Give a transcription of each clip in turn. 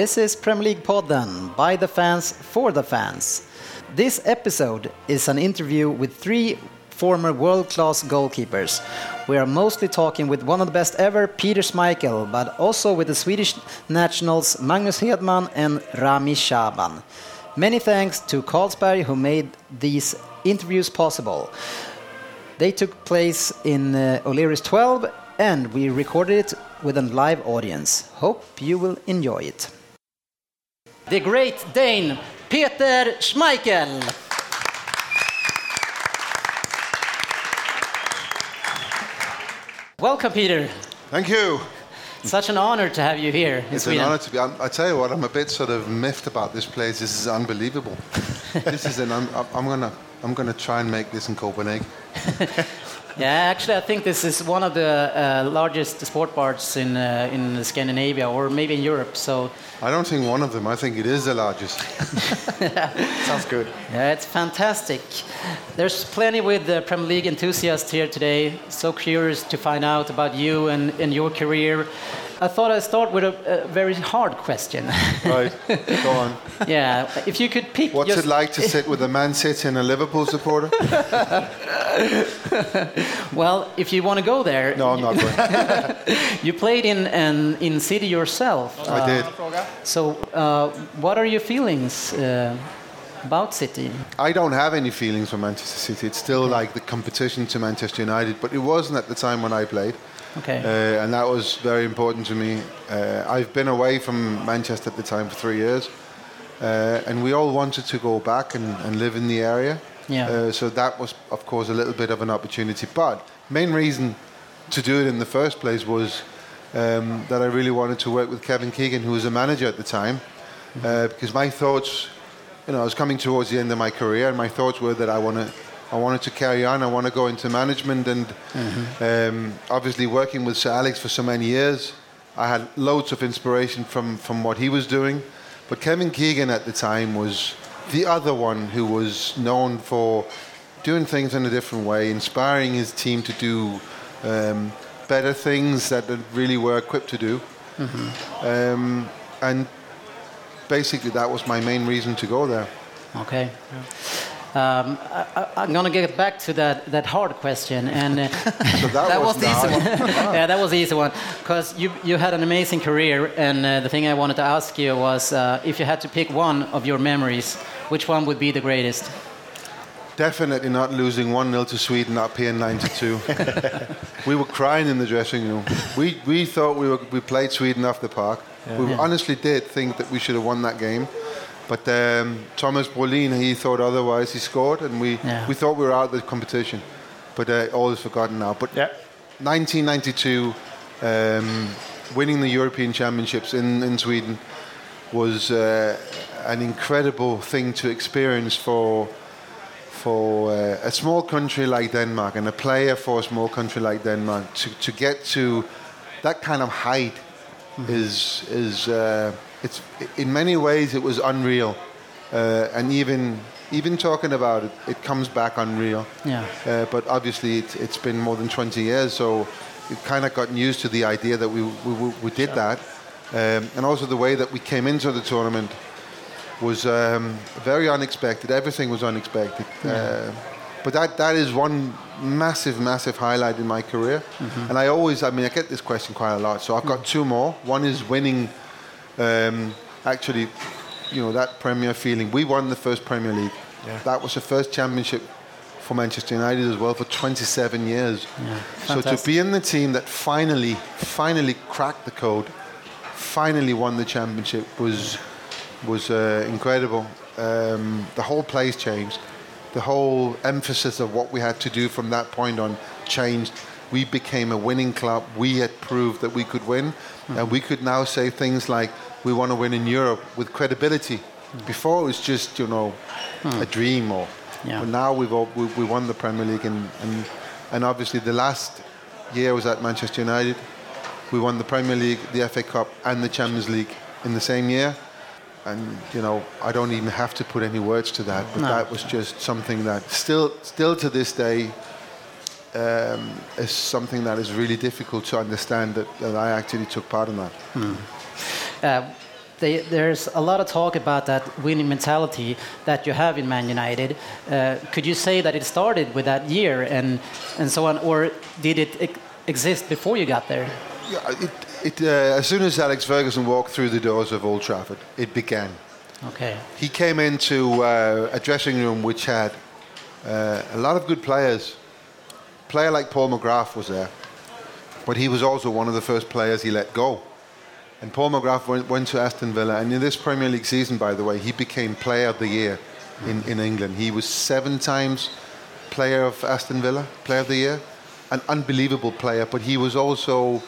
This is Premier League Podden by the fans for the fans. This episode is an interview with three former world class goalkeepers. We are mostly talking with one of the best ever, Peter Schmeichel, but also with the Swedish nationals Magnus Hedman and Rami Shaban. Many thanks to Carlsberg who made these interviews possible. They took place in uh, O'Leary's 12 and we recorded it with a live audience. Hope you will enjoy it the great Dane Peter Schmeichel. Welcome, Peter. Thank you. Such an honor to have you here it's Sweden. an honor to be. I, I tell you what, I'm a bit sort of miffed about this place. This is unbelievable. this is an. I'm, I'm gonna. I'm gonna try and make this in Copenhagen. Yeah, actually, I think this is one of the uh, largest sport bars in uh, in Scandinavia or maybe in Europe. So I don't think one of them. I think it is the largest. Sounds good. Yeah, it's fantastic. There's plenty with the Premier League enthusiasts here today. So curious to find out about you and, and your career. I thought I'd start with a, a very hard question. right, go on. Yeah, if you could pick. What's it like to sit with a Man City and a Liverpool supporter? well, if you want to go there. No, I'm not going. you played in in, in City yourself. I did. So, uh, what are your feelings uh, about City? I don't have any feelings for Manchester City. It's still like the competition to Manchester United, but it wasn't at the time when I played. Okay. Uh, and that was very important to me. Uh, I've been away from Manchester at the time for three years, uh, and we all wanted to go back and, and live in the area. Yeah. Uh, so that was, of course, a little bit of an opportunity. But main reason to do it in the first place was um, that I really wanted to work with Kevin Keegan, who was a manager at the time, uh, because my thoughts, you know, I was coming towards the end of my career, and my thoughts were that I want to I wanted to carry on. I want to go into management, and mm-hmm. um, obviously working with Sir Alex for so many years, I had loads of inspiration from from what he was doing. But Kevin Keegan at the time was the other one who was known for doing things in a different way, inspiring his team to do um, better things that they really were equipped to do. Mm-hmm. Um, and basically, that was my main reason to go there. Okay. Yeah. Um, I, am going to get back to that, that hard question, and uh, so that, that, was, was the easy one. yeah, that was the easy one because you you had an amazing career, and uh, the thing I wanted to ask you was uh, if you had to pick one of your memories, which one would be the greatest? Definitely not losing 1 0 to Sweden up here in 92. we were crying in the dressing room. We, we thought we, were, we played Sweden off the park. Yeah. We yeah. honestly did think that we should have won that game. But um, Thomas Brolin, he thought otherwise. He scored, and we, yeah. we thought we were out of the competition. But uh, all is forgotten now. But yeah. 1992, um, winning the European Championships in, in Sweden was uh, an incredible thing to experience for for uh, a small country like Denmark and a player for a small country like Denmark to, to get to that kind of height mm-hmm. is is uh, it's in many ways it was unreal, uh, and even even talking about it, it comes back unreal. Yeah. Uh, but obviously, it, it's been more than 20 years, so we've kind of gotten used to the idea that we we, we did that, um, and also the way that we came into the tournament was um, very unexpected. Everything was unexpected. Yeah. Uh, but that, that is one massive, massive highlight in my career. Mm-hmm. And I always, I mean, I get this question quite a lot. So I've got mm. two more. One is winning um, actually, you know, that Premier feeling. We won the first Premier League. Yeah. That was the first championship for Manchester United as well for 27 years. Yeah. So to be in the team that finally, finally cracked the code, finally won the championship was was uh, incredible. Um, the whole place changed. The whole emphasis of what we had to do from that point on changed. We became a winning club. We had proved that we could win, and we could now say things like, "We want to win in Europe" with credibility. Before it was just you know a dream, or Yeah. but now we've all, we, we won the Premier League, and, and and obviously the last year was at Manchester United. We won the Premier League, the FA Cup, and the Champions League in the same year. And you know, I don't even have to put any words to that, but No. that was just something that still, still to this day, um, is something that is really difficult to understand that, that I actually took part in that. Uh, they, there's a lot of talk about that winning mentality that you have in Man United. Uh, could you say that it started with that year and and so on, or did it ex- exist before you got there? Yeah, it, it, uh, as soon as Alex Ferguson walked through the doors of Old Trafford, it began. Okay. He came into uh, a dressing room which had uh, a lot of good players. A player like Paul McGrath was there, but he was also one of the first players he let go. And Paul McGrath went, went to Aston Villa, and in this Premier League season, by the way, he became Player of the Year in, in England. He was seven times Player of Aston Villa, Player of the Year, an unbelievable player. But he was also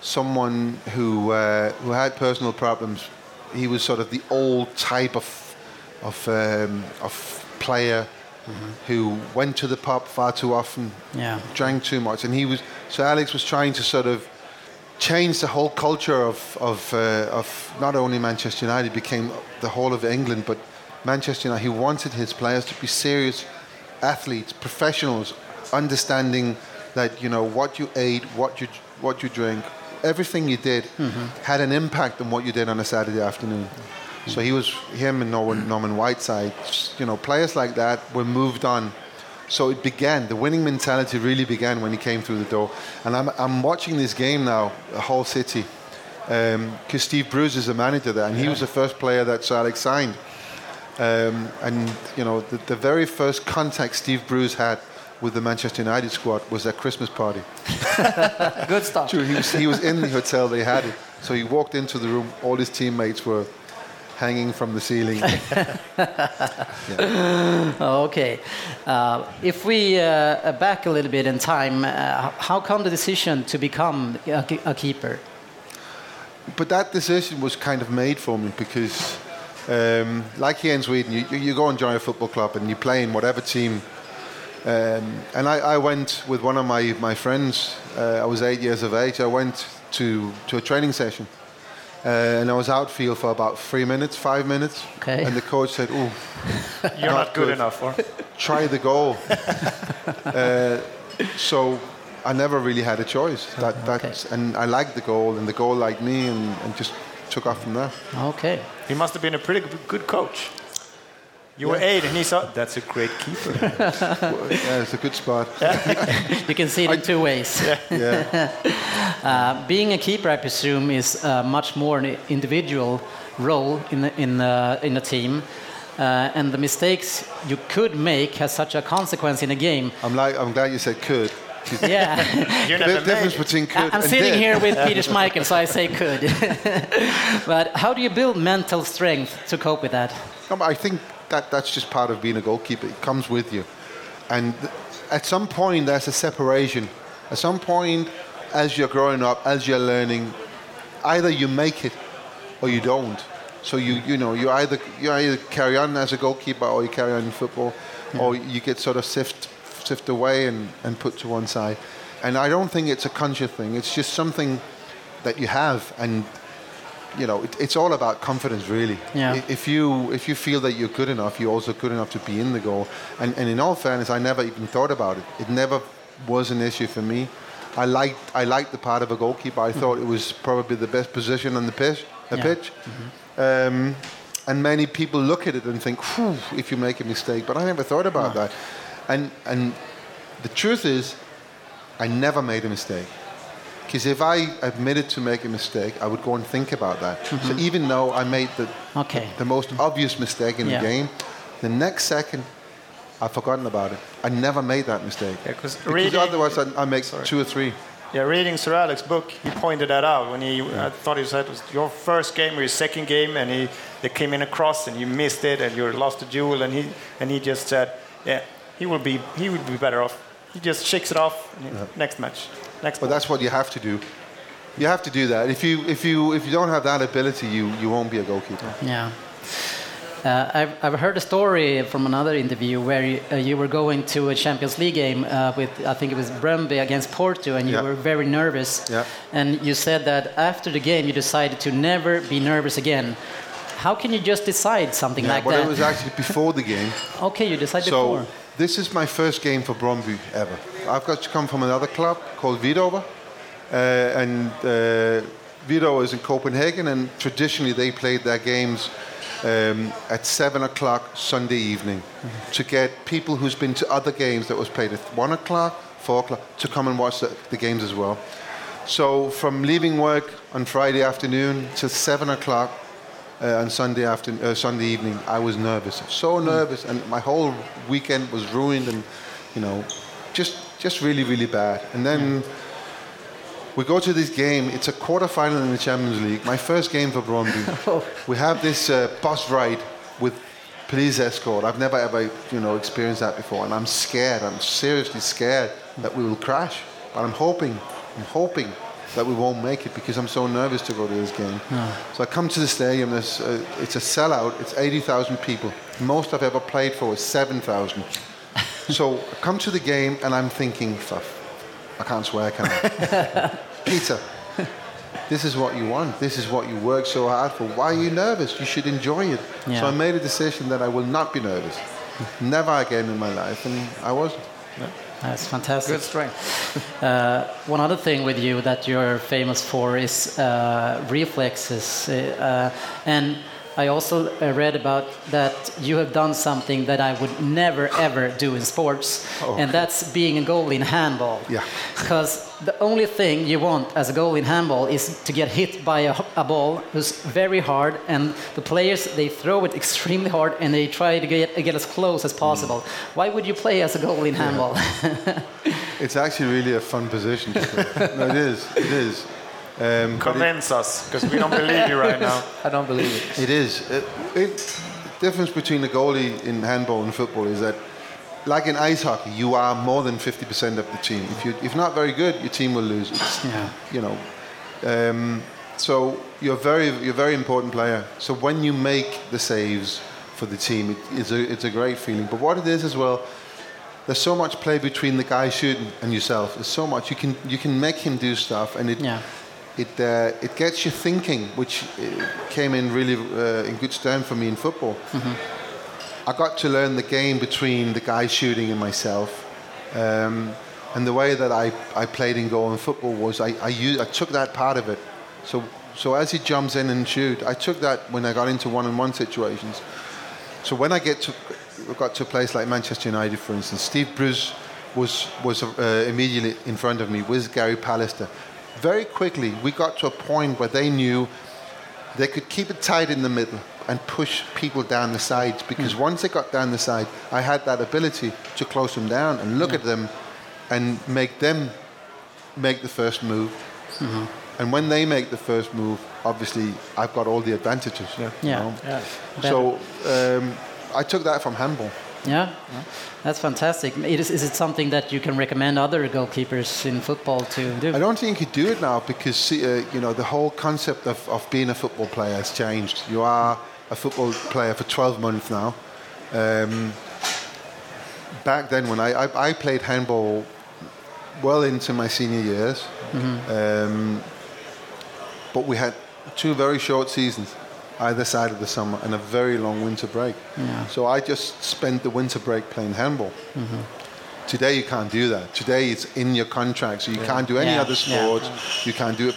someone who uh, who had personal problems. He was sort of the old type of of um, of player who went to the pub far too often, Yeah. drank too much, and he was. So Alex was trying to sort of change the whole culture of of uh, of not only Manchester United became the whole of England, but Manchester United. He wanted his players to be serious athletes, professionals, understanding that you know what you ate, what you what you drink, everything you did had an impact on what you did on a Saturday afternoon. So he was him and Norman, Norman Whiteside, you know, players like that were moved on. So it began. The winning mentality really began when he came through the door. And I'm, I'm watching this game now, the whole city, because Steve Bruce is the manager there, and he was the first player that Sir Alex signed. Um, and you know, the, the very first contact Steve Bruce had with the Manchester United squad was at Christmas party. Good stuff. True, he was, he was in the hotel, they had it. So he walked into the room, all his teammates were hanging from the ceiling. Okay. Uh, if we uh, back a little bit in time, uh, how come the decision to become a, a keeper? but that decision was kind of made for me because, um, like here in Sweden, you, you go and join a football club and you play in whatever team. Um, and I, I went with one of my, my friends, uh, I was eight years of age, I went to, to a training session. Uh, and I was outfield for about three minutes, five minutes. Okay. And the coach said, "Oh, You're not, good, good. enough. Or? try the goal." uh, so I never really had a choice. That, Okay. that's, and I liked the goal, and the goal liked me, and, and just took off from there. Okay. He must have been a pretty good- good coach. You were eight, and he saw that's a great keeper. Yeah, it's a good spot. You can see it in two ways. Yeah. Uh, being a keeper, I presume, is uh, much more an individual role in the, in the, in a team. Uh, and the mistakes you could make has such a consequence in a game. I'm like, I'm glad you said could. 'cause Yeah. You The never difference made. between could I'm and sitting did. here with Peter Schmeichel, so I say could. but how do you build mental strength to cope with that? No, but I think that that's just part of being a goalkeeper. It comes with you, and th- at some point there's a separation. At some point, as you're growing up, as you're learning, either you make it or you don't. So you you know you either you either carry on as a goalkeeper or you carry on in football, hmm. or you get sort of sift sift away and, and put to one side. And I don't think it's a conscious thing. It's just something that you have and you know, it, it's all about confidence, really. Yeah. If you if you feel that you're good enough, you're also good enough to be in the goal. And, and in all fairness, I never even thought about it. It never was an issue for me. I liked I liked the part of a goalkeeper. I thought it was probably the best position on the pitch. The Yeah. pitch. Um, and many people look at it and think, Phew, if you make a mistake. But I never thought about that. And and the truth is, I never made a mistake. Because if I admitted to make a mistake, I would go and think about that. So mm-hmm. even though I made the, Okay. the most obvious mistake in Yeah. the game, the next second, I've forgotten about it. I never made that mistake. Yeah, 'cause because reading- otherwise I, I make two or three. Yeah, reading Sir Alex's book, he pointed that out when he. I thought he said it was your first game or your second game, and he they came in across and you missed it and you lost the duel, and he and he just said, yeah, he will be he would be better off he just shakes it off. And he- Next match, next. But ball. that's what you have to do. You have to do that. If you if you if you don't have that ability, you you won't be a goalkeeper. Yeah. Uh, I've, I've heard a story from another interview where you, uh, you were going to a Champions League game uh, with, I think it was Brøndby against Porto, and you Yeah. were very nervous. Yeah. And you said that after the game you decided to never be nervous again. How can you just decide something Yeah, like but that? it was actually before the game. okay, you decided So before. this is my first game for Brøndby ever. I've got to come from another club called Hvidovre, uh, and uh, is in Copenhagen, and traditionally they played their games um, at seven o'clock Sunday evening to get people who's been to other games that was played at one o'clock, four o'clock to come and watch the, the games as well. So from leaving work on Friday afternoon till seven o'clock uh, on Sunday after uh, Sunday evening, I was nervous, so nervous, and my whole weekend was ruined, and you know, just just really really bad. And then we go to this game. It's a quarter final in the Champions League. My first game for Brøndby. we have this uh, bus ride with police escort. I've never ever you know experienced that before, and I'm scared. I'm seriously scared that we will crash. But I'm hoping, I'm hoping that we won't make it because I'm so nervous to go to this game. So I come to the stadium. There's, uh, it's a sellout. It's 80,000 people. Most I've ever played for is 7,000. So I come to the game and I'm thinking, "Fuck, I can't swear, can I? Peter, this is what you want. This is what you work so hard for. Why are you nervous? You should enjoy it. Yeah. So I made a decision that I will not be nervous. Never again in my life. And I wasn't. That's fantastic. Good strength. Uh, one other thing with you that you're famous for is uh, reflexes. Uh, and I also uh, read about that you have done something that I would never ever do in sports, Oh. and that's being a goalie in handball. Yeah. Because the only thing you want as a goalie in handball is to get hit by a, a ball who's very hard, and the players they throw it extremely hard and they try to get, get as close as possible. Mm. Why would you play as a goalie in handball? It's actually really a fun position to play. no, it is. It is. Um, but it- Convince us, because we don't believe you right now. I don't believe it. It is. It, it, the difference between the goalie in handball and football is that, like in ice hockey, you are more than 50% of the team. If, you, if not very good, your team will lose. It's, Yeah. You know, um, so you're very, you're a very important player. So when you make the saves for the team, it, it's, a, it's a great feeling. But what it is as well, there's so much play between the guy shooting and yourself. There's so much you can you can make him do stuff, and it Yeah. It uh, it gets you thinking, which uh, came in really uh, in good stand for me in football. I got to learn the game between the guy shooting and myself. Um, and the way that I, I played in goal in football was I, I, used, I took that part of it. So, so as he jumps in and shoot, I took that when I got into one-on-one situations. So when I get to got to a place like Manchester United, for instance, Steve Bruce was was uh, immediately in front of me with Gary Pallister. Very quickly, we got to a point where they knew they could keep it tight in the middle and push people down the sides because once they got down the side, I had that ability to close them down and look at them and make them make the first move. And when they make the first move, obviously I've got all the advantages. you Yeah. know. Yeah. So um, I took that from handball. Yeah, that's fantastic. It is, is it something that you can recommend other goalkeepers in football to do? I don't think you could do it now because uh, you know the whole concept of, of being a football player has changed. You are a football player for 12 months now. Um, back then, when I, I, I played handball well into my senior years, um, but we had two very short seasons either side of the summer and a very long winter break. So I just spent the winter break playing handball. Today you can't do that. Today it's in your contract, so you can't do any Yeah, other yeah. sports. You can't do it.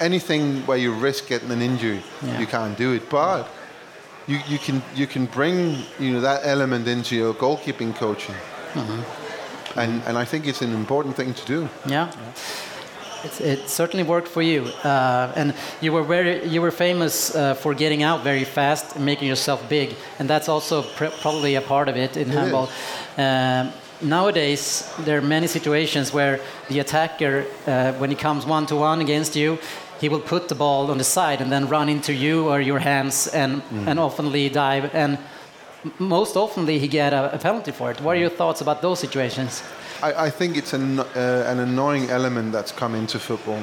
Anything where you risk getting an injury, Yeah. you can't do it. But you, you can you can bring you know that element into your goalkeeping coaching, Mm-hmm. and and I think it's an important thing to do. Yeah. It's, it certainly worked for you, uh, and you were very you were famous uh, for getting out very fast and making yourself big, and that's also pr- probably a part of it in handball. Um, nowadays, there are many situations where the attacker, uh, when he comes one to one against you, he will put the ball on the side and then run into you or your hands and and oftenly dive and most oftenly he get a, a penalty for it. What are your thoughts about those situations? I, I think it's an, uh, an annoying element that's come into football.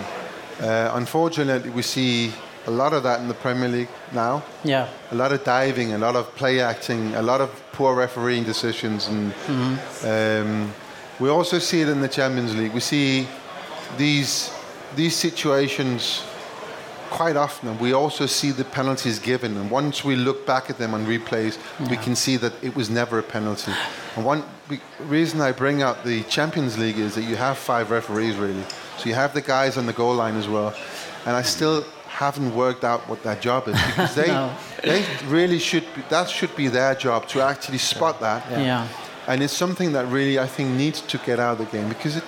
Uh, unfortunately, we see a lot of that in the Premier League now. Yeah. A lot of diving, a lot of play acting, a lot of poor refereeing decisions, and um, we also see it in the Champions League. We see these these situations quite often, and we also see the penalties given. And once we look back at them on replays, we can see that it was never a penalty. And one reason I bring up the Champions League is that you have five referees really, so you have the guys on the goal line as well, and I still haven't worked out what their job is because they No. they really should be, that should be their job to actually spot that Yeah. and it's something that really I think needs to get out of the game because it,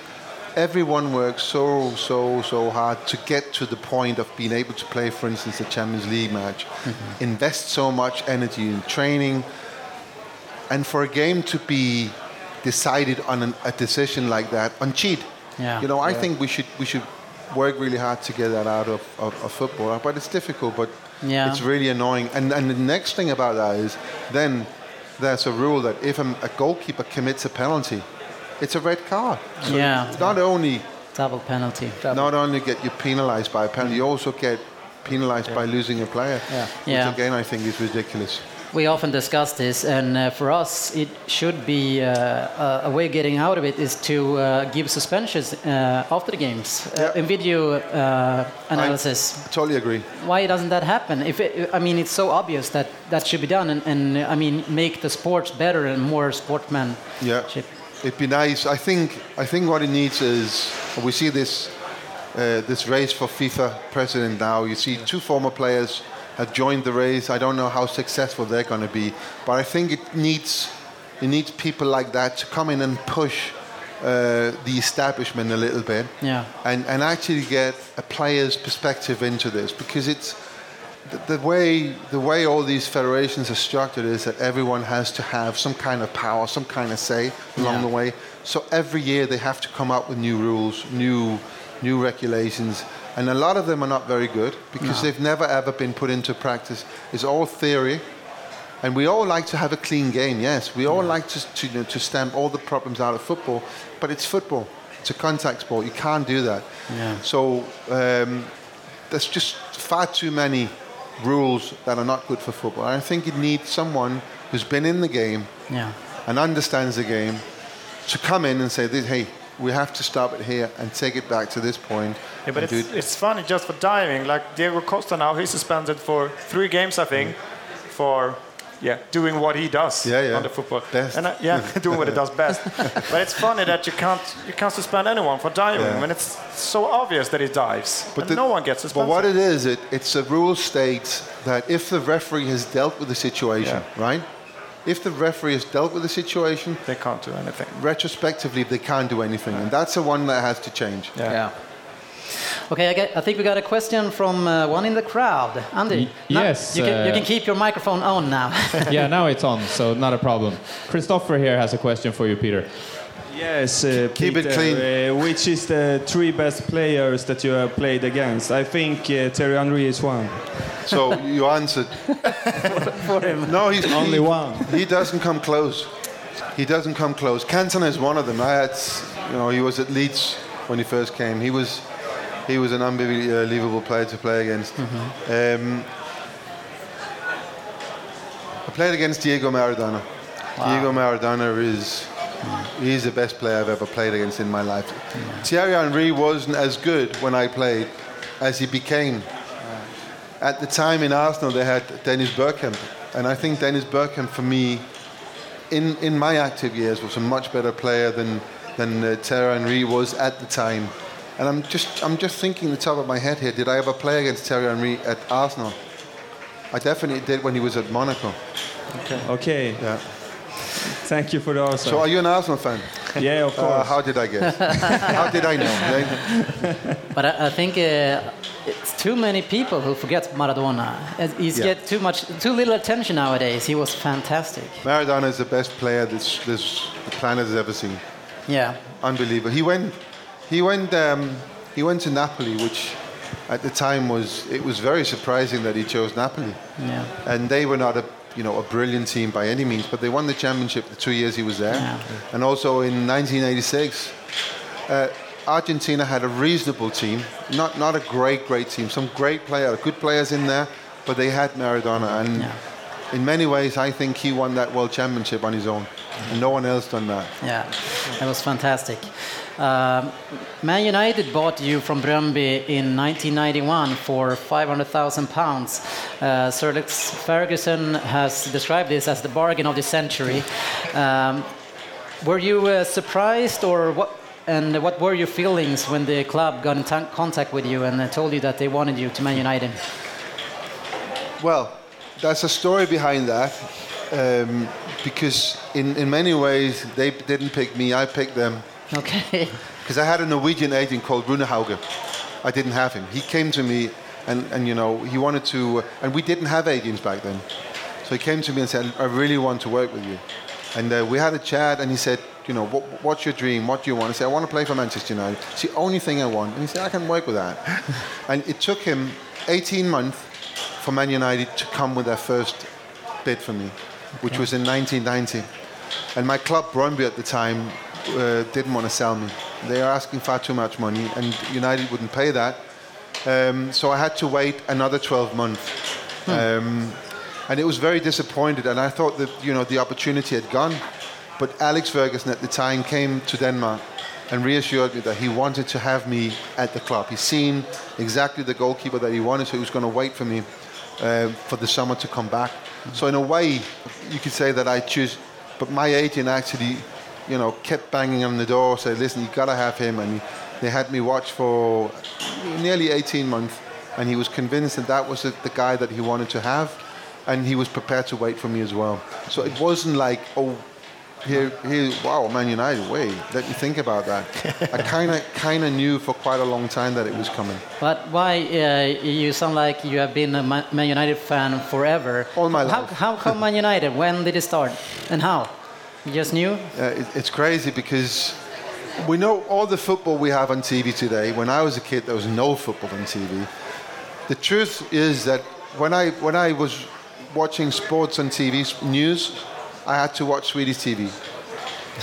everyone works so so so hard to get to the point of being able to play, for instance, a Champions League match, mm-hmm. invest so much energy in training, and for a game to be decided on an, a decision like that on cheat. Yeah. You know, I think we should we should work really hard to get that out of, of, of football, but it's difficult. But Yeah. it's really annoying. And and the next thing about that is then there's a rule that if a, a goalkeeper commits a penalty, it's a red card. So Yeah. not only Double penalty. not only get you penalised by a penalty, you also get penalised by losing a player. Yeah. Which Yeah. again I think is ridiculous. We often discuss this, and uh, for us, it should be uh, a- a way of getting out of it is to uh, give suspensions uh, after the games uh, Yeah. in video uh, analysis. I totally agree. Why doesn't that happen? If it, I mean, it's so obvious that that should be done, and, and I mean, make the sports better and more sportsmanship. Yeah, it'd be nice. I think I think what it needs is we see this uh, this race for FIFA president now. You see two former players have joined the race. I don't know how successful they're going to be, but I think it needs it needs people like that to come in and push uh, the establishment a little bit. Yeah. and and actually get a player's perspective into this because it's the, the way the way all these federations are structured is that everyone has to have some kind of power, some kind of say along Yeah. the way. So every year they have to come up with new rules, new new regulations, and a lot of them are not very good because No. they've never ever been put into practice. It's all theory. And we all like to have a clean game, yes. We all like to, to, you know, to stamp all the problems out of football, but it's football. It's a contact sport. You can't do that. Yeah. So um, there's just far too many rules that are not good for football. I think it needs someone who's been in the game Yeah. and understands the game to come in and say, hey, we have to stop it here and take it back to this point. Yeah, but it's, it- it's funny just for diving. Like Diego Costa now, he's suspended for three games, I think, for yeah doing what he does Yeah, yeah. on the football. Best. And uh, yeah, doing what he does best. but it's funny that you can't you can't suspend anyone for diving Yeah. when it's so obvious that he dives, but the- no one gets suspended. But what it is, it, it's a rule states that if the referee has dealt with the situation, right? If the referee has dealt with the situation, they can't do anything. retrospectively they can't do anything, and that's the one that has to change. Yeah. Okay, I, get, I think we got a question from uh, one in the crowd. Andy, Y- now yes, you can, you uh, can keep your microphone on now. yeah, now it's on, so not a problem. Christopher here has a question for you, Peter. Yes, uh, Keep it Peter, clean. Uh, which is the three best players that you have played against? I think uh, Thierry Henry is one. So you answered. For, him. No, he's Only he, one. He doesn't come close. He doesn't come close. Cantona is one of them. I had, you know, he was at Leeds when he first came. He was, he was an unbelievable player to play against. Um, I played against Diego Maradona. Diego Maradona is, he's the best player I've ever played against in my life. Thierry Henry wasn't as good when I played as he became. At the time in Arsenal, they had Dennis Bergkamp, and I think Dennis Bergkamp, for me, in, in my active years, was a much better player than than uh, Thierry Henry was at the time. And I'm just I'm just thinking the top of my head here. Did I ever play against Thierry Henry at Arsenal? I definitely did when he was at Monaco. Okay, Okay. Yeah. thank you for the answer. So are you an Arsenal fan? yeah, of Uh, course. how did I guess? how did I know? But I, I think uh, it's too many people who forget Maradona. Uh, He's Yeah. get too much, too little attention nowadays. He was fantastic. Maradona is the best player this this planet has ever seen. Yeah, unbelievable. He went, he went, um, he went to Napoli, which at the time was it was very surprising that he chose Napoli. Yeah. And they were not a you know a brilliant team by any means, but they won the championship the two years he was there. Yeah. And also in 1986, uh, Argentina had a reasonable team, not not a great great team. Some great players, good players in there, but they had Maradona and. Yeah. In many ways, I think he won that world championship on his own, and no one else done that. Yeah, that was fantastic. Um, Man United bought you from Brøndby in 1991 for 500,000 pounds. Uh, Sir Alex Ferguson has described this as the bargain of the century. Um, were you uh, surprised, or what? And what were your feelings when the club got in contact with you and uh, told you that they wanted you to Man United? Well, there's a story behind that. Um, because in, in many ways they didn't pick me, I picked them. Okay. Because I had a Norwegian agent called Rune Hauge. I didn't have him. He came to me and, and you know, he wanted to, and we didn't have agents back then. So he came to me and said, I really want to work with you. And uh, we had a chat and he said, you know, what, what's your dream? What do you want? I said, I want to play for Manchester United. It's the only thing I want. And he said, I can work with that. and it took him 18 months for Man United to come with their first bid for me, which was in 1990. And my club, Brøndby, at the time, uh, didn't want to sell me. They were asking far too much money, and United wouldn't pay that. Um, so I had to wait another 12 months. Um, and it was very disappointed, and I thought that you know the opportunity had gone. But Alex Ferguson at the time came to Denmark and reassured me that he wanted to have me at the club. He seen exactly the goalkeeper that he wanted, so he was going to wait for me uh, for the summer to come back. So in a way, you could say that I choose. But my agent actually, you know, kept banging on the door, said, "Listen, you've got to have him." And they had me watch for nearly 18 months, and he was convinced that that was the guy that he wanted to have, and he was prepared to wait for me as well. So it wasn't like, oh. Here, here, wow, Man United. Wait, let me think about that. I kind of, kind of knew for quite a long time that it was coming. But why uh, you sound like you have been a Man United fan forever? All my how, life. How come Man United? When did it start? And how? You just knew? Uh, it, it's crazy because we know all the football we have on TV today. When I was a kid, there was no football on TV. The truth is that when I when I was watching sports on TV news, I had to watch Swedish TV.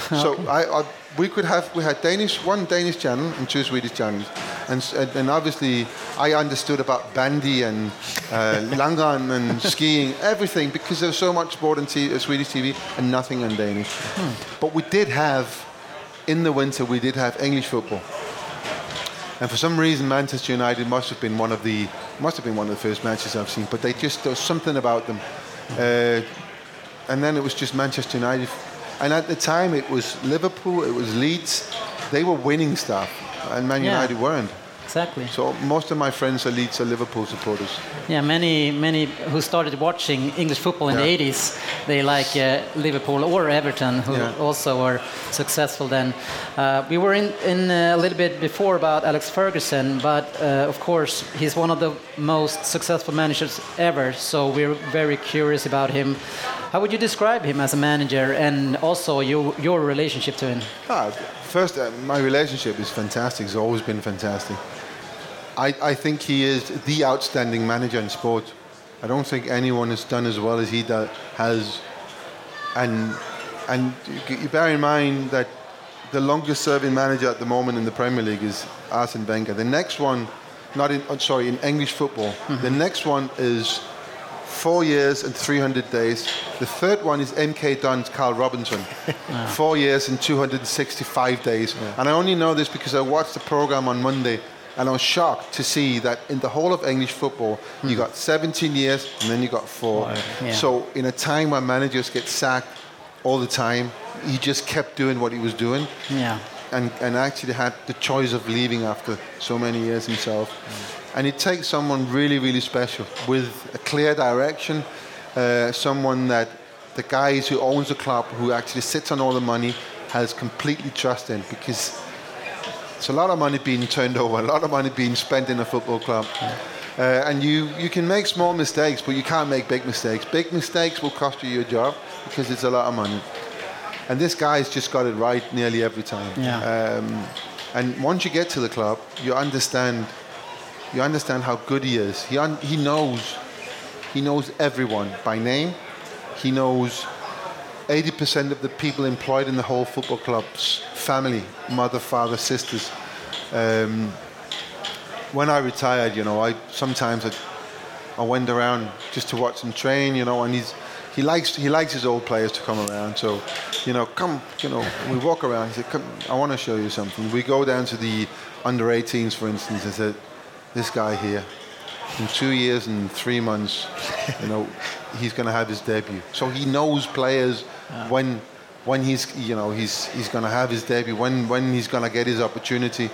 So I, I we could have we had Danish one Danish channel and two Swedish channels, and and, and obviously I understood about bandy and uh, langan and skiing everything because there was so much sport on t- uh, Swedish TV and nothing on Danish. But we did have in the winter we did have English football. And for some reason, Manchester United must have been one of the must have been one of the first matches I've seen. But they just there was something about them. Uh, and then it was just Manchester United. And at the time, it was Liverpool, it was Leeds. They were winning stuff, and Man Yeah. United weren't. Exactly. So most of my friends elites are Leeds or Liverpool supporters. Yeah, many many who started watching English football in Yeah. the 80s, they like uh, Liverpool or Everton, who Yeah. also were successful then. Uh, we were in, in uh, a little bit before about Alex Ferguson, but uh, of course he's one of the most successful managers ever. So we're very curious about him. How would you describe him as a manager, and also your your relationship to him? Ah, first, uh, my relationship is fantastic. It's always been fantastic. I, I think he is the outstanding manager in sport. I don't think anyone has done as well as he do, has. And and you- bear in mind that the longest serving manager at the moment in the Premier League is Arsene Wenger. The next one, not in oh, sorry in English football. Mm-hmm. The next one is four years and 300 days. The third one is MK Dons Karl Robinson, four years and 265 days. And I only know this because I watched the program on Monday and I was shocked to see that in the whole of English football, you got 17 years and then you got four. Yeah. So in a time where managers get sacked all the time, he just kept doing what he was doing Yeah. and, and actually had the choice of leaving after so many years himself. And it takes someone really, really special with a clear direction, uh, someone that the guys who owns the club, who actually sits on all the money, has completely trust in because it's a lot of money being turned over, a lot of money being spent in a football club. Uh, and you, you can make small mistakes, but you can't make big mistakes. Big mistakes will cost you your job because it's a lot of money. And this guy's just got it right nearly every time. Yeah. Um, and once you get to the club, you understand You understand how good he is. He, un- he knows, he knows everyone by name. He knows 80% of the people employed in the whole football club's family, mother, father, sisters. Um, when I retired, you know, I sometimes I, I went around just to watch him train, you know, and he's he likes he likes his old players to come around. So, you know, come, you know, we walk around. He said, "Come, I want to show you something." We go down to the under 18s, for instance. I said, "This guy here, in two years and three months, you know, he's going to have his debut." So he knows players when when he's you know he's he's going to have his debut, when when he's going to get his opportunity,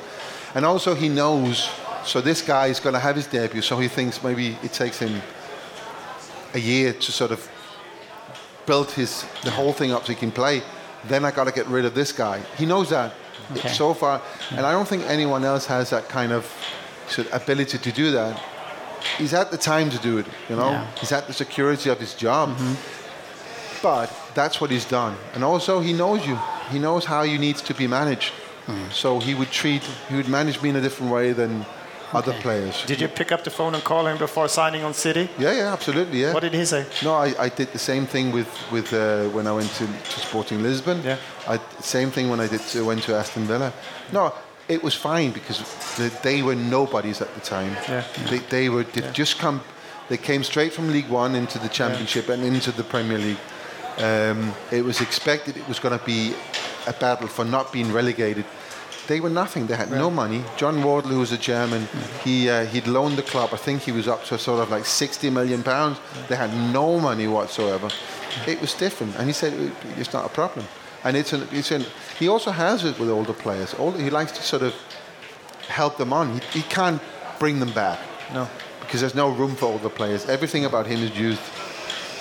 and also he knows. So this guy is going to have his debut. So he thinks maybe it takes him a year to sort of build his the whole thing up so he can play. Then I got to get rid of this guy. He knows that Okay. so far, and I don't think anyone else has that kind of sort of ability to do that. He's had the time to do it, you know. Yeah. Mm-hmm. He's had the security of his job, but that's what he's done. And also, he knows you. He knows how you need to be managed. Mm. So he would treat, he would manage me in a different way than other players. Did you pick up the phone and call him before signing on City? Yeah, yeah, absolutely, yeah. What did he say? No, I, I did the same thing with with uh, when I went to, to Sporting Lisbon. Yeah. I, same thing when I did to, went to Aston Villa. No, it was fine because the, they were nobodies at the time. Yeah. They, they were they just come. They came straight from League One into the Championship and into the Premier League. Um, it was expected it was going to be a battle for not being relegated. They were nothing. They had no money. John Wardle, who was a German, he uh, he'd loaned the club. I think he was up to sort of like 60 million pounds. They had no money whatsoever. It was different, and he said it's not a problem. And it's an, it's an, he also has it with older players. Older, he likes to sort of help them on. He, he can't bring them back. No. Because there's no room for older players. Everything about him is youth.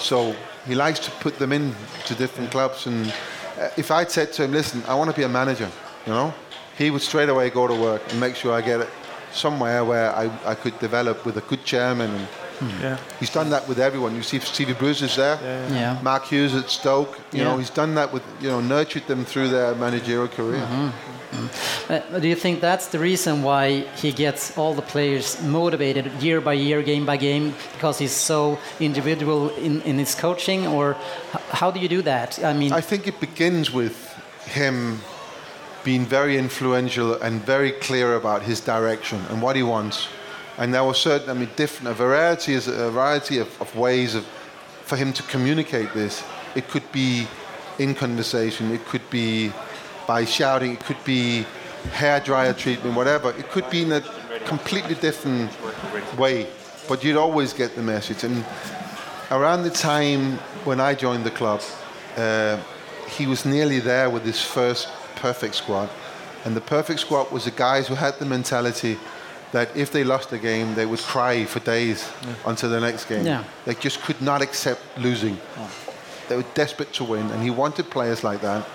So he likes to put them in to different clubs. And uh, if I'd said to him, listen, I want to be a manager, you know, he would straight away go to work and make sure I get it somewhere where I, I could develop with a good chairman. And Yeah. he's done that with everyone. You see Stevie Bruce is there. Yeah. Mark Hughes at Stoke. You know, he's done that with, you know, nurtured them through their managerial career. Uh, do you think that's the reason why he gets all the players motivated year by year, game by game, because he's so individual in, in his coaching, or how do you do that? I mean, I think it begins with him being very influential and very clear about his direction and what he wants. And there were certain, I mean, different, a variety, a variety of, of ways of, for him to communicate this. It could be in conversation, it could be by shouting, it could be hair dryer treatment, whatever. It could be in a completely different way, but you'd always get the message. And around the time when I joined the club, uh, he was nearly there with his first perfect squad. And the perfect squad was the guys who had the mentality that if they lost a game, they would cry for days until the next game. Yeah. They just could not accept losing. They were desperate to win, and he wanted players like that.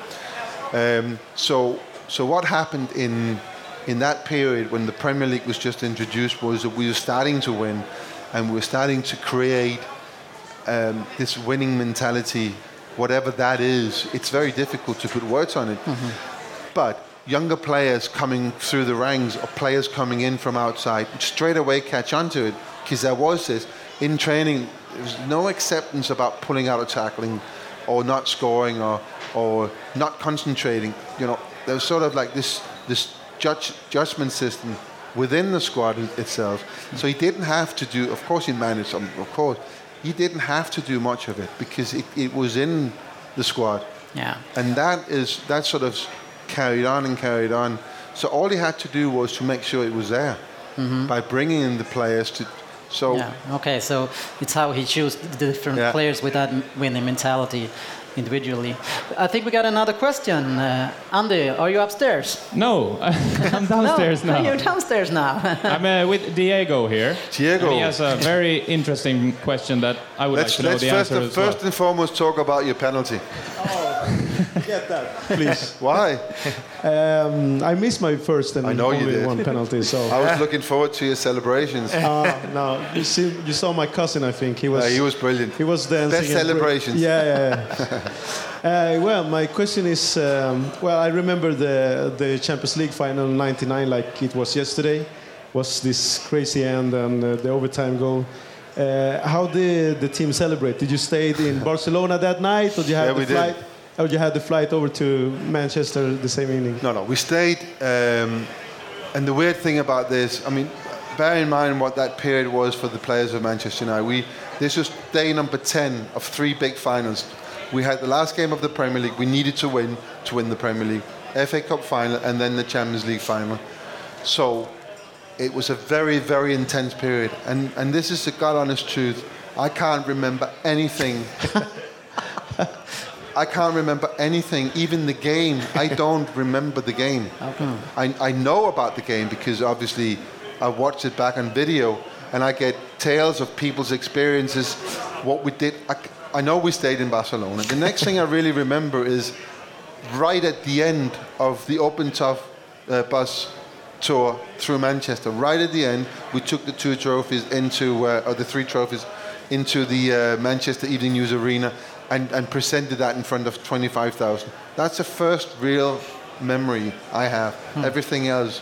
Um, so, so what happened in in that period when the Premier League was just introduced was that we were starting to win, and we were starting to create um, this winning mentality, whatever that is. It's very difficult to put words on it, but younger players coming through the ranks or players coming in from outside straight away catch on to it because there was this in training. There was no acceptance about pulling out a tackling or not scoring or or not concentrating. You know, there was sort of like this this judge, judgment system within the squad itself. So he didn't have to do. Of course, he managed some. Of course, he didn't have to do much of it because it, it was in the squad yeah. and that is that sort of carried on and carried on. So all he had to do was to make sure it was there mm-hmm. by bringing in the players to. So Yeah. Okay. So it's how he chose the different Yeah. players with that winning mentality individually. I think we got another question. Uh, Andy, are you upstairs? No, I'm downstairs no, now. You're downstairs now. I'm uh, with Diego here. Diego. And he has a very interesting question that I would let's like to know let's the first answer and, as well. first and foremost talk about your penalty. Get that, please. Why? Um, I missed my first and I know you did. one penalty. So I was looking forward to your celebrations. uh, no, you see, you saw my cousin. I think he was. Uh, he was brilliant. He was dancing. Best celebrations. Yeah, yeah. yeah. uh, well, my question is, um, well, I remember the the Champions League final '99 like it was yesterday, was this crazy end and uh, the overtime goal. Uh, how did the team celebrate? Did you stay in Barcelona that night, or did you have Yeah, the we did. Or you had the flight over to Manchester the same evening? No, no, we stayed. Um, and the weird thing about this, I mean, bear in mind what that period was for the players of Manchester United. We, this was day number 10 of three big finals. We had the last game of the Premier League. We needed to win to win the Premier League, FA Cup final, and then the Champions League final. So it was a very, very intense period. And, and this is the God honest truth. I can't remember anything I can't remember anything, even the game. I don't remember the game. I, I know about the game because obviously I watched it back on video and I get tales of people's experiences, what we did. I, I know we stayed in Barcelona. The next thing I really remember is right at the end of the Open Tough uh, bus tour through Manchester, right at the end, we took the two trophies into, uh, or the three trophies, into the uh, Manchester Evening News Arena and, and presented that in front of 25,000. That's the first real memory I have. Everything else,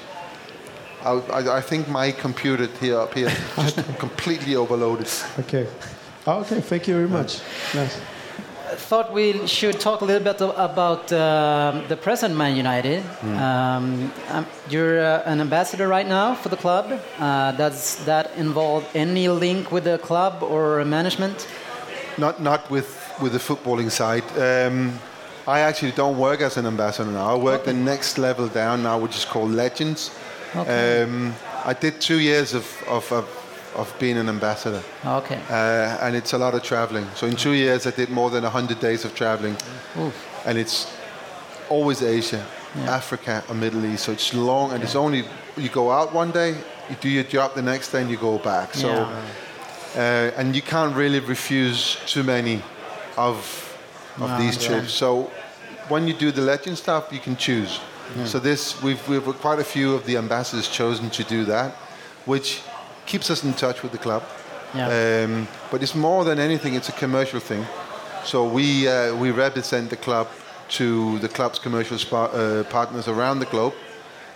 I, I, I think my computer here up here just completely overloaded. Okay. Okay, thank you very much. Nice. thought we should talk a little bit about um the present Man United. Hmm. Um, um, you're uh, an ambassador right now for the club. Uh, does that involve any link with the club or management? Not not with with the footballing side. Um, I actually don't work as an ambassador now. I work the next level down now, which is called Legends. Okay. Um, I did two years of, of, of, of being an ambassador, Okay. uh, and it's a lot of traveling. So in two years, I did more than 100 days of traveling, Oof. and it's always Asia, Africa, or Middle East. So it's long, and it's only you go out one day, you do your job the next day, and you go back. So. Yeah. Uh, and you can't really refuse too many of of No, these trips. So when you do the legend stuff, you can choose. So this we've we've quite a few of the ambassadors chosen to do that, which keeps us in touch with the club. Yeah. Um, but it's more than anything; it's a commercial thing. So we uh, we represent the club to the club's commercial spa- uh, partners around the globe,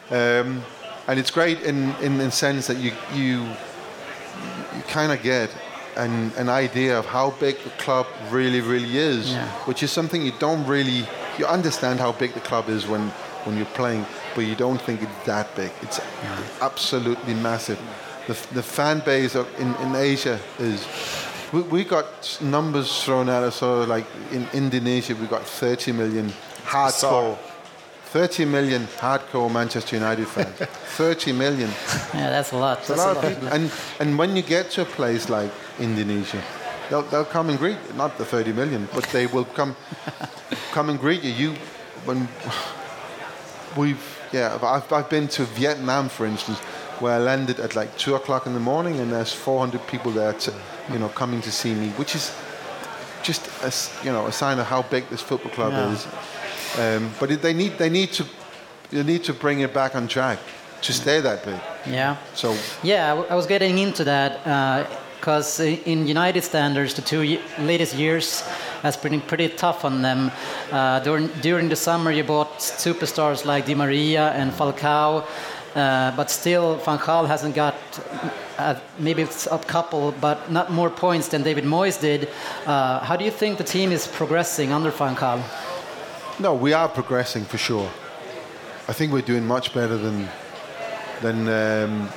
um, and it's great in in the sense that you you you kind of get an, an idea of how big the club really, really is, Yeah. which is something you don't really, you understand how big the club is when, when you're playing, but you don't think it's that big. It's absolutely massive. The, the fan base of, in, in Asia is, we, we got numbers thrown at us, so like in Indonesia, we got 30 million hardcore. 30 million hardcore Manchester United fans. 30 million. Yeah, that's a lot. That's a lot of people. And, and when you get to a place like Indonesia, they'll, they'll come and greet, not the 30 million, but they will come come and greet you. You, when we've, yeah, I've, I've been to Vietnam, for instance, where I landed at like 2 o'clock in the morning and there's 400 people there, to, you know, coming to see me, which is just, a, you know, a sign of how big this football club Yeah. is. Um, but it, they need, they need to, they need to bring it back on track to stay that big. Yeah. So Yeah, I w- I was getting into that because in United standards, the two latest years has been pretty tough on them. Uh, during during the summer, you bought superstars like Di Maria and Falcao, uh, but still Van Gaal hasn't got. Uh, maybe it's a couple, but not more points than David Moyes did. Uh, how do you think the team is progressing under Van Gaal? No, we are progressing for sure. I think we're doing much better than than um,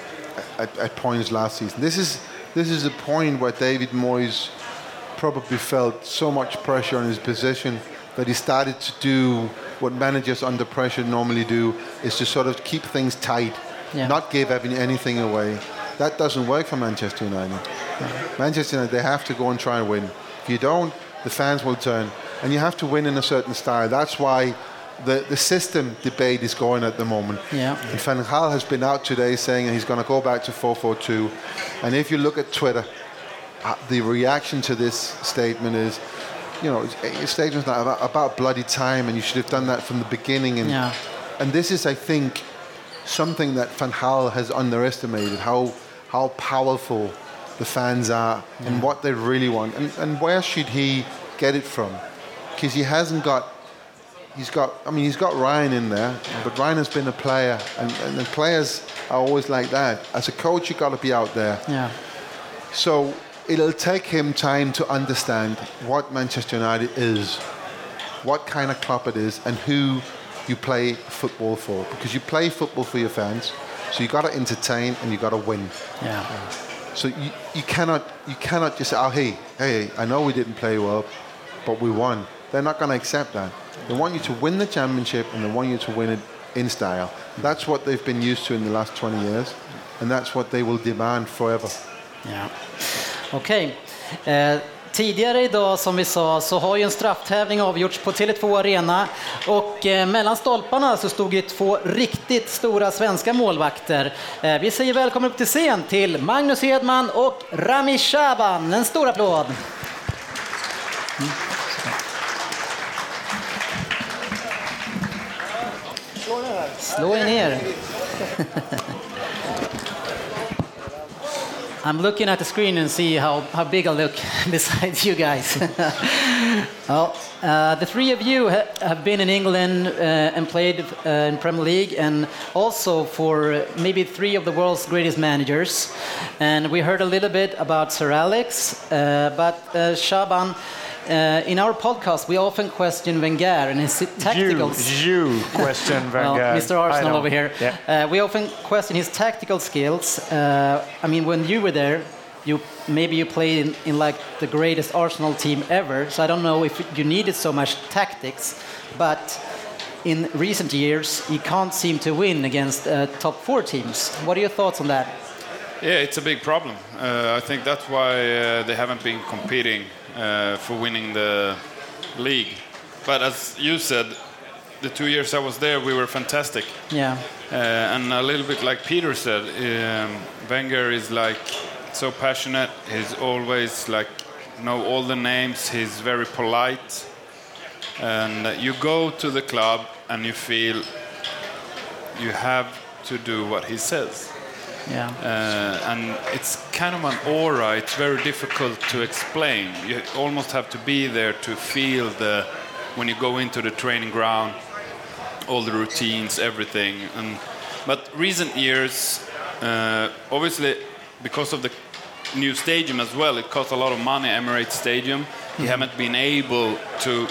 at, at points last season. This is this is a point where David Moyes probably felt so much pressure on his position that he started to do what managers under pressure normally do, is to sort of keep things tight, Yeah. not give any- anything away. That doesn't work for Manchester United. Manchester United, they have to go and try and win. If you don't, the fans will turn. And you have to win in a certain style. That's why the, the system debate is going at the moment. Yeah. And Van Gaal has been out today saying he's going to go back to 4-4-2. And if you look at Twitter, uh, the reaction to this statement is, you know, it's- statements like about, about bloody time and you should have done that from the beginning. And, Yeah. and this is, I think, something that Van Gaal has underestimated, how, how powerful the fans are and what they really want. And, and where should he get it from? Because he hasn't got he's got. I mean, he's got Ryan in there, but Ryan has been a player, and, and the players are always like that. As a coach, you got to be out there. Yeah. So it'll take him time to understand what Manchester United is, what kind of club it is, and who you play football for. Because you play football for your fans, so you got to entertain and you got to win. Yeah. So you, you cannot you cannot just say, oh hey hey I know we didn't play well, but we won. They're not going to accept that. They want you to win the championship and they want you to win it in style. That's what they've been used to in the last 20 years, and that's what they will demand forever. Yeah. Okej. Eh, tidigare idag som vi sa så har ju en strafftävling avgjorts på Tele2 Arena och eh, mellan stolparna så stod ju två riktigt stora svenska målvakter. Eh, vi säger välkommen upp till scen till Magnus Hedman och Rami Shaban. En stor applåd! Mm. Slå er ner. I'm looking at the screen and see how, how big I look beside you guys. well, uh, the three of you ha have been in England uh, and played uh, in Premier League and also for maybe three of the world's greatest managers. And we heard a little bit about Sir Alex, uh, but uh, Shaban, uh, in our podcast, we often question Wenger and his tactical. You, you question well, Wenger. Mr. Arsenal over here. Yeah. Uh, we often question his tactical skills. Uh, I mean, when you were there, you maybe you played in, in like the greatest Arsenal team ever. So I don't know if you needed so much tactics, but in recent years, you can't seem to win against uh, top four teams. What are your thoughts on that? Yeah, it's a big problem. Uh, I think that's why uh, they haven't been competing uh, for winning the league. But as you said, the two years I was there, we were fantastic. Yeah. Uh, and a little bit like Peter said, um, Wenger is like so passionate. He's always like know all the names. He's very polite, and you go to the club and you feel you have to do what he says. Yeah. Uh, and it's kind of an aura. It's very difficult to explain. You almost have to be there to feel the when you go into the training ground, all the routines, everything. And but recent years, uh, obviously, because of the new stadium as well, it costs a lot of money. Emirates Stadium. He haven't been able to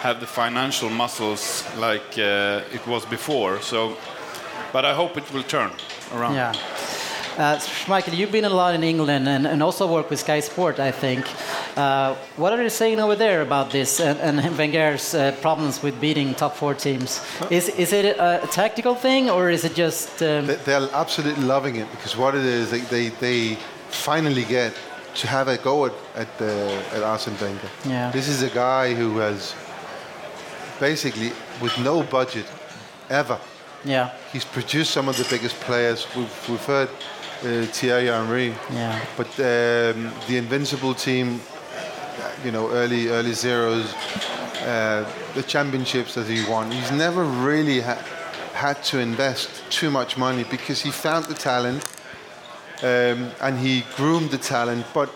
have the financial muscles like uh, it was before. So, but I hope it will turn around. Yeah. Uh, Schmeichel, you've been a lot in England and, and also worked with Sky Sport, I think. Uh, what are they saying over there about this and, and Wenger's uh, problems with beating top four teams? Is, is it a, tactical thing or is it just. Um, They- They're absolutely loving it because what it is, they, they, they finally get to have a go at, at, uh, at Arsene Wenger. Yeah. This is a guy who has basically, with no budget ever, yeah, he's produced some of the biggest players. We've, we've heard uh, Thierry Henry, yeah, but um, the Invincible team, you know, early early zeros, uh, the championships that he won. He's never really ha- had to invest too much money because he found the talent um, and he groomed the talent. But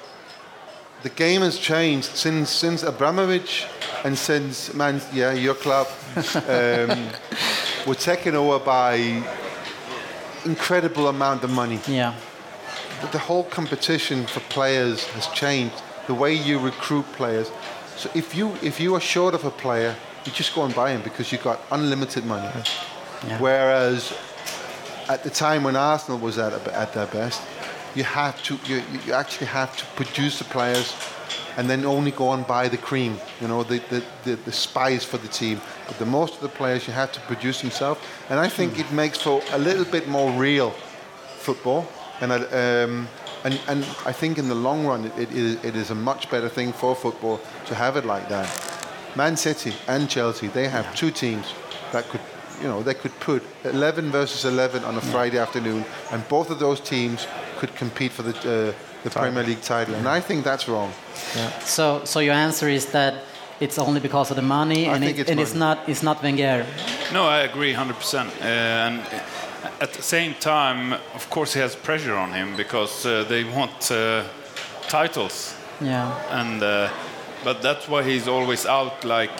the game has changed since since Abramovich and since man, yeah, your club um, were taken over by incredible amount of money yeah, the- the whole competition for players has changed. The way you recruit players. So if you if you are short of a player, you just go and buy him because you've got unlimited money. Yeah. Whereas at the time when Arsenal was at at their best, you have to you, you actually have to produce the players and then only go and buy the cream, you know, the, the, the, the spice for the team. But the most of the players you have to produce themselves. And I think it makes for a little bit more real football. And, I, um, and, and I think in the long run, it, it, is, it is a much better thing for football to have it like that. Man City and Chelsea, they have two teams that could, you know, they could put 11 versus 11 on a Friday afternoon, and both of those teams could compete for the, uh, the Premier League title. And I think that's wrong. So, so your answer is that it's only because of the money, I and, think it, it's and it's not it's not Wenger. No, I agree 100%. Uh, and at the same time, of course, he has pressure on him because uh, they want uh, titles. Yeah, and uh, but that's why he's always out like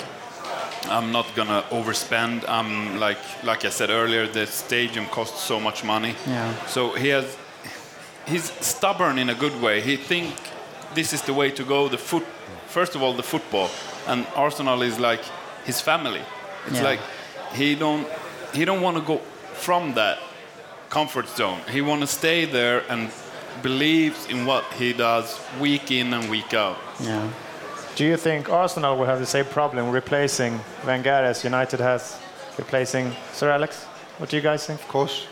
I'm not gonna overspend. I'm like like I said earlier, the stadium costs so much money. Yeah. So he has he's stubborn in a good way. He think this is the way to go. The foot first of all the football and Arsenal is like his family. It's Yeah. like he don't he don't want to go from that comfort zone. He want to stay there and believes in what he does week in and week out. Yeah. Do you think Arsenal will have the same problem replacing Wenger as United has replacing Sir Alex? What do you guys think? Of course,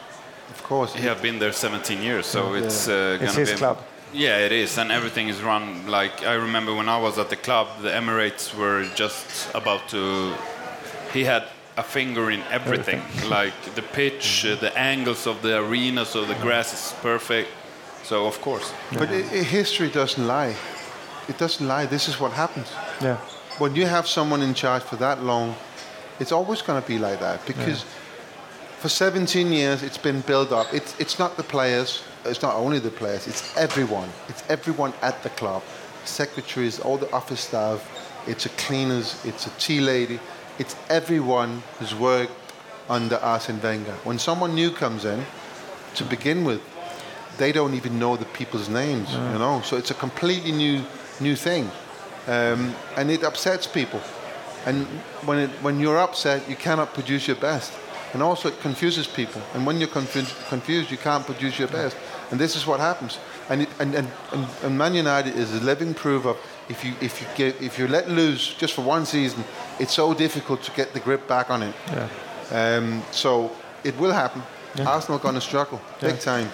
of course. He have been there 17 years, so it's uh, gonna It's his be. club. Yeah, it is, and everything is run like I remember when I was at the club. The Emirates were just about to. He had a finger in everything, like the pitch, uh, the angles of the arena, so the grass is perfect. So of course, But i i history doesn't lie. It doesn't lie. This is what happens. Yeah. When you have someone in charge for that long, it's always going to be like that because for 17 years it's been built up. It's, it's not the players, it's not only the players, it's everyone. It's everyone at the club. Secretaries, all the office staff, it's a cleaners, it's a tea lady, it's everyone who's worked under Arsene Wenger. When someone new comes in, to begin with, they don't even know the people's names, you know. So it's a completely new new thing, um, and it upsets people. And when it, when you're upset, you cannot produce your best, and also it confuses people. And when you're confused, confused you can't produce your best. And this is what happens. And, it, and, and, and, and Man United is a living proof of if you if you get if you're let loose just for one season, it's so difficult to get the grip back on it. Yeah. Um, so it will happen. Arsenal going to struggle big time.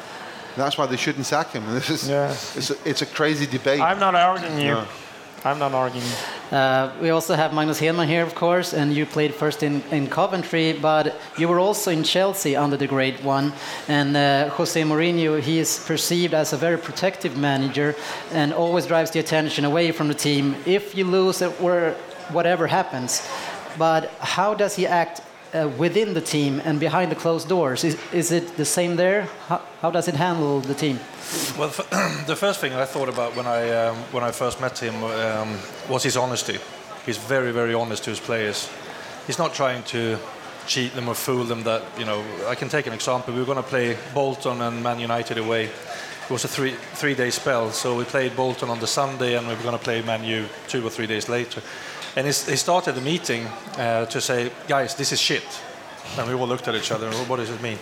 That's why they shouldn't sack him. This is Yeah. it's, a, it's a crazy debate. I'm not arguing you. No. I'm not arguing. Uh, we also have Magnus Hedman here, of course, and you played first in, in Coventry, but you were also in Chelsea under the Great One. And uh, Jose Mourinho, he is perceived as a very protective manager and always drives the attention away from the team if you lose or whatever happens. But how does he act uh, within the team and behind the closed doors? Is, is it the same there? How, how does it handle the team? Well, the first thing I thought about when I um, when I first met him um, was his honesty. He's very, very honest to his players. He's not trying to cheat them or fool them. That you know, I can take an example. We were going to play Bolton and Man United away. It was a three three day spell, so we played Bolton on the Sunday, and we were going to play Man U two or three days later. And he started the meeting uh, to say, "Guys, this is shit." And we all looked at each other. What does it mean?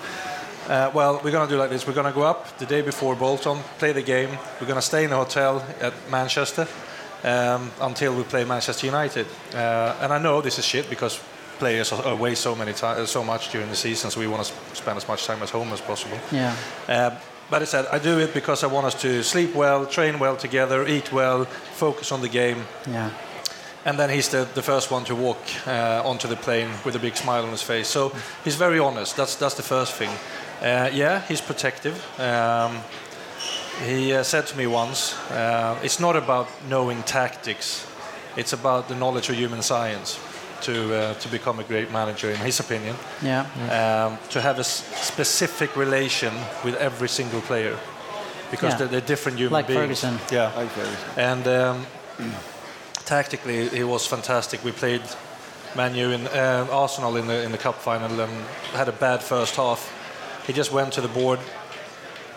Uh, well, we're going to do like this. We're going to go up the day before Bolton, play the game. We're going to stay in a hotel at Manchester um, until we play Manchester United. Uh, and I know this is shit because players are away so many so much during the season, so we want to spend as much time at home as possible. Yeah. Uh, but I said I do it because I want us to sleep well, train well together, eat well, focus on the game. Yeah. And then he's the, the first one to walk uh, onto the plane with a big smile on his face. So he's very honest. That's that's the first thing. Uh, yeah, he's protective. Um, he uh, said to me once, uh, "It's not about knowing tactics; it's about the knowledge of human science to uh, to become a great manager." In his opinion, Yeah. um, to have a s- specific relation with every single player because Yeah. they're, they're different human Like beings. Ferguson. Yeah. Like Ferguson. And um, tactically, he was fantastic. We played Man U in uh, Arsenal in the in the cup final and had a bad first half. He just went to the board,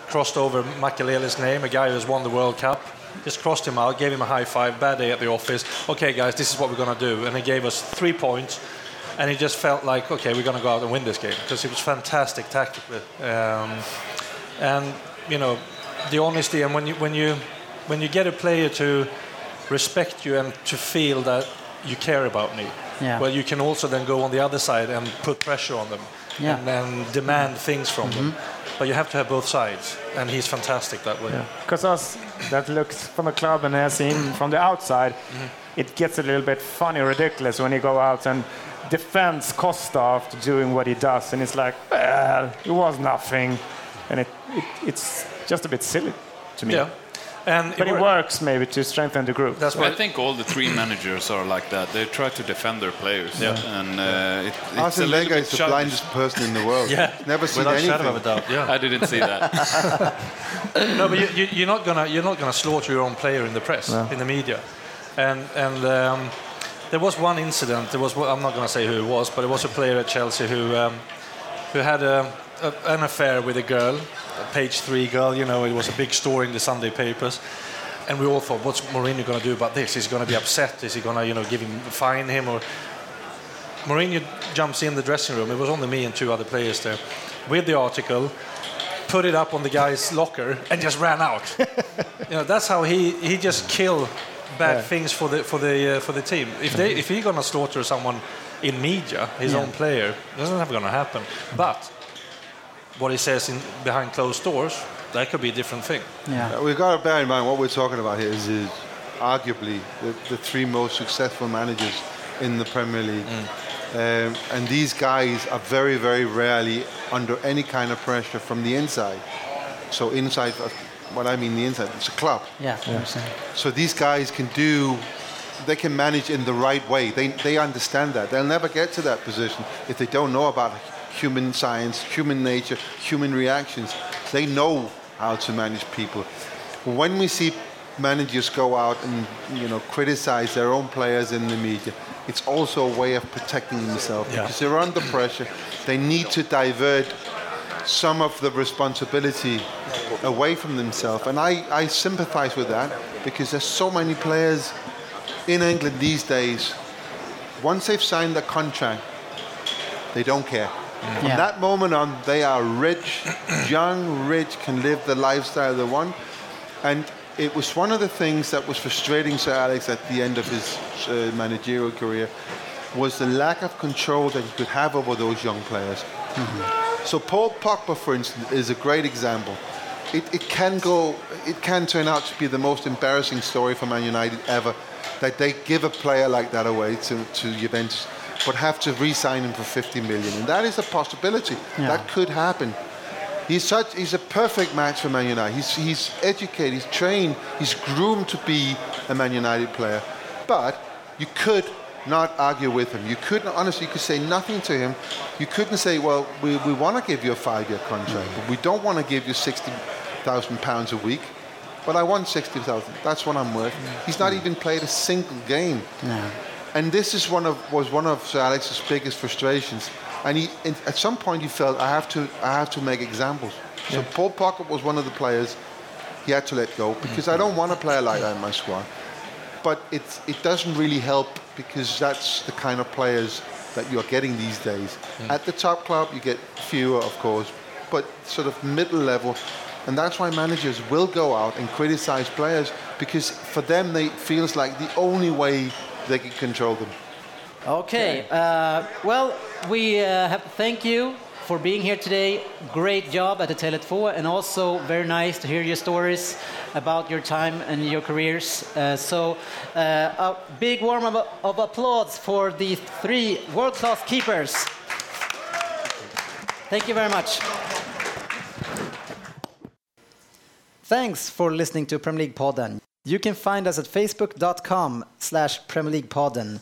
crossed over Makelele's name, a guy who's won the World Cup. Just crossed him out, gave him a high five. Bad day at the office. Okay, guys, this is what we're gonna do. And he gave us three points. And he just felt like, okay, we're gonna go out and win this game because it was fantastic tactically. Um, and you know, the honesty and when you when you when you get a player to respect you and to feel that you care about me, Yeah. well, you can also then go on the other side and put pressure on them Yeah. and then demand things from them. Mm-hmm. But you have to have both sides, and he's fantastic that way. Because us that looks from a club and has seen from the outside, mm-hmm. it gets a little bit funny, ridiculous when you go out and defends Costa after doing what he does, and it's like, well, it was nothing, and it, it it's just a bit silly to me. Yeah. And But it wor- works maybe to strengthen the group. That's why I think all the three managers are like that. They try to defend their players, Yeah. and uh, it, it's a Arsene little Wenger is the blindest person in the world. Yeah. Never seen without anything. shadow of a doubt. Yeah. I didn't see that. no, but you, you, you're not gonna you're not gonna slaughter your own player in the press, in the media, and and um, there was one incident. There was I'm not going to say who it was, but it was a player at Chelsea who um, who had a, a, an affair with a girl, a page three girl. You know, it was a big story in the Sunday papers. And we all thought, what's Mourinho going to do about this? Is he going to be upset? Is he going to, you know, give him, fine him? Or Mourinho jumps in the dressing room. It was only me and two other players there, with the article, put it up on the guy's locker, and just ran out. you know, that's how he he just kill bad Yeah. things for the for the uh, for the team. If they if he's gonna slaughter someone in media, his Yeah. own player, that's not gonna happen. But what he says in behind closed doors, that could be a different thing. Yeah. Uh, We've got to bear in mind what we're talking about here is, is arguably the, the three most successful managers in the Premier League. Um, and these guys are very, very rarely under any kind of pressure from the inside. So inside, uh, what I mean the inside, it's a club. Yeah, I understand. So these guys can do, they can manage in the right way. They, they understand that. They'll never get to that position if they don't know about human science, human nature, human reactions. They know how to manage people. When we see managers go out and you know criticize their own players in the media, it's also a way of protecting themselves Yeah. because they're under pressure. They need to divert some of the responsibility away from themselves. And I, I sympathize with that because there's so many players in England these days. Once they've signed the contract, they don't care. From Yeah. that moment on, they are rich, young, rich, can live the lifestyle they want. And it was one of the things that was frustrating Sir Alex at the end of his uh, managerial career was the lack of control that he could have over those young players. So Paul Pogba, for instance, is a great example. It, it can go, it can turn out to be the most embarrassing story for Man United ever, that they give a player like that away to, to Juventus, but have to re-sign him for 50 million, and that is a possibility. That could happen. He's such, he's a perfect match for Man United. He's, he's educated, he's trained, he's groomed to be a Man United player, but you could not argue with him. You couldn't, honestly, you could say nothing to him. You couldn't say, well, we, we want to give you a five-year contract, but we don't want to give you 60,000 pounds a week. But I want 60,000. That's what I'm worth. He's not even played a single game. No. And this is one of was one of Sir Alex's biggest frustrations. And he, in, at some point, he felt I have to I have to make examples. So Paul Pogba was one of the players he had to let go because I don't want a player like that in my squad. But it's it doesn't really help because that's the kind of players that you're getting these days. At the top club, you get fewer, of course, but sort of middle level. And that's why managers will go out and criticize players because for them, they it feels like the only way they can control them. Okay. Uh, well, we uh, have to thank you for being here today. Great job at the Tele2, and also very nice to hear your stories about your time and your careers. Uh, so, uh, a big warm of, of applause for the three world-class keepers. Thank you very much. Thanks for listening to Premier League Podden. You can find us at facebook.com slash Premier League Podden.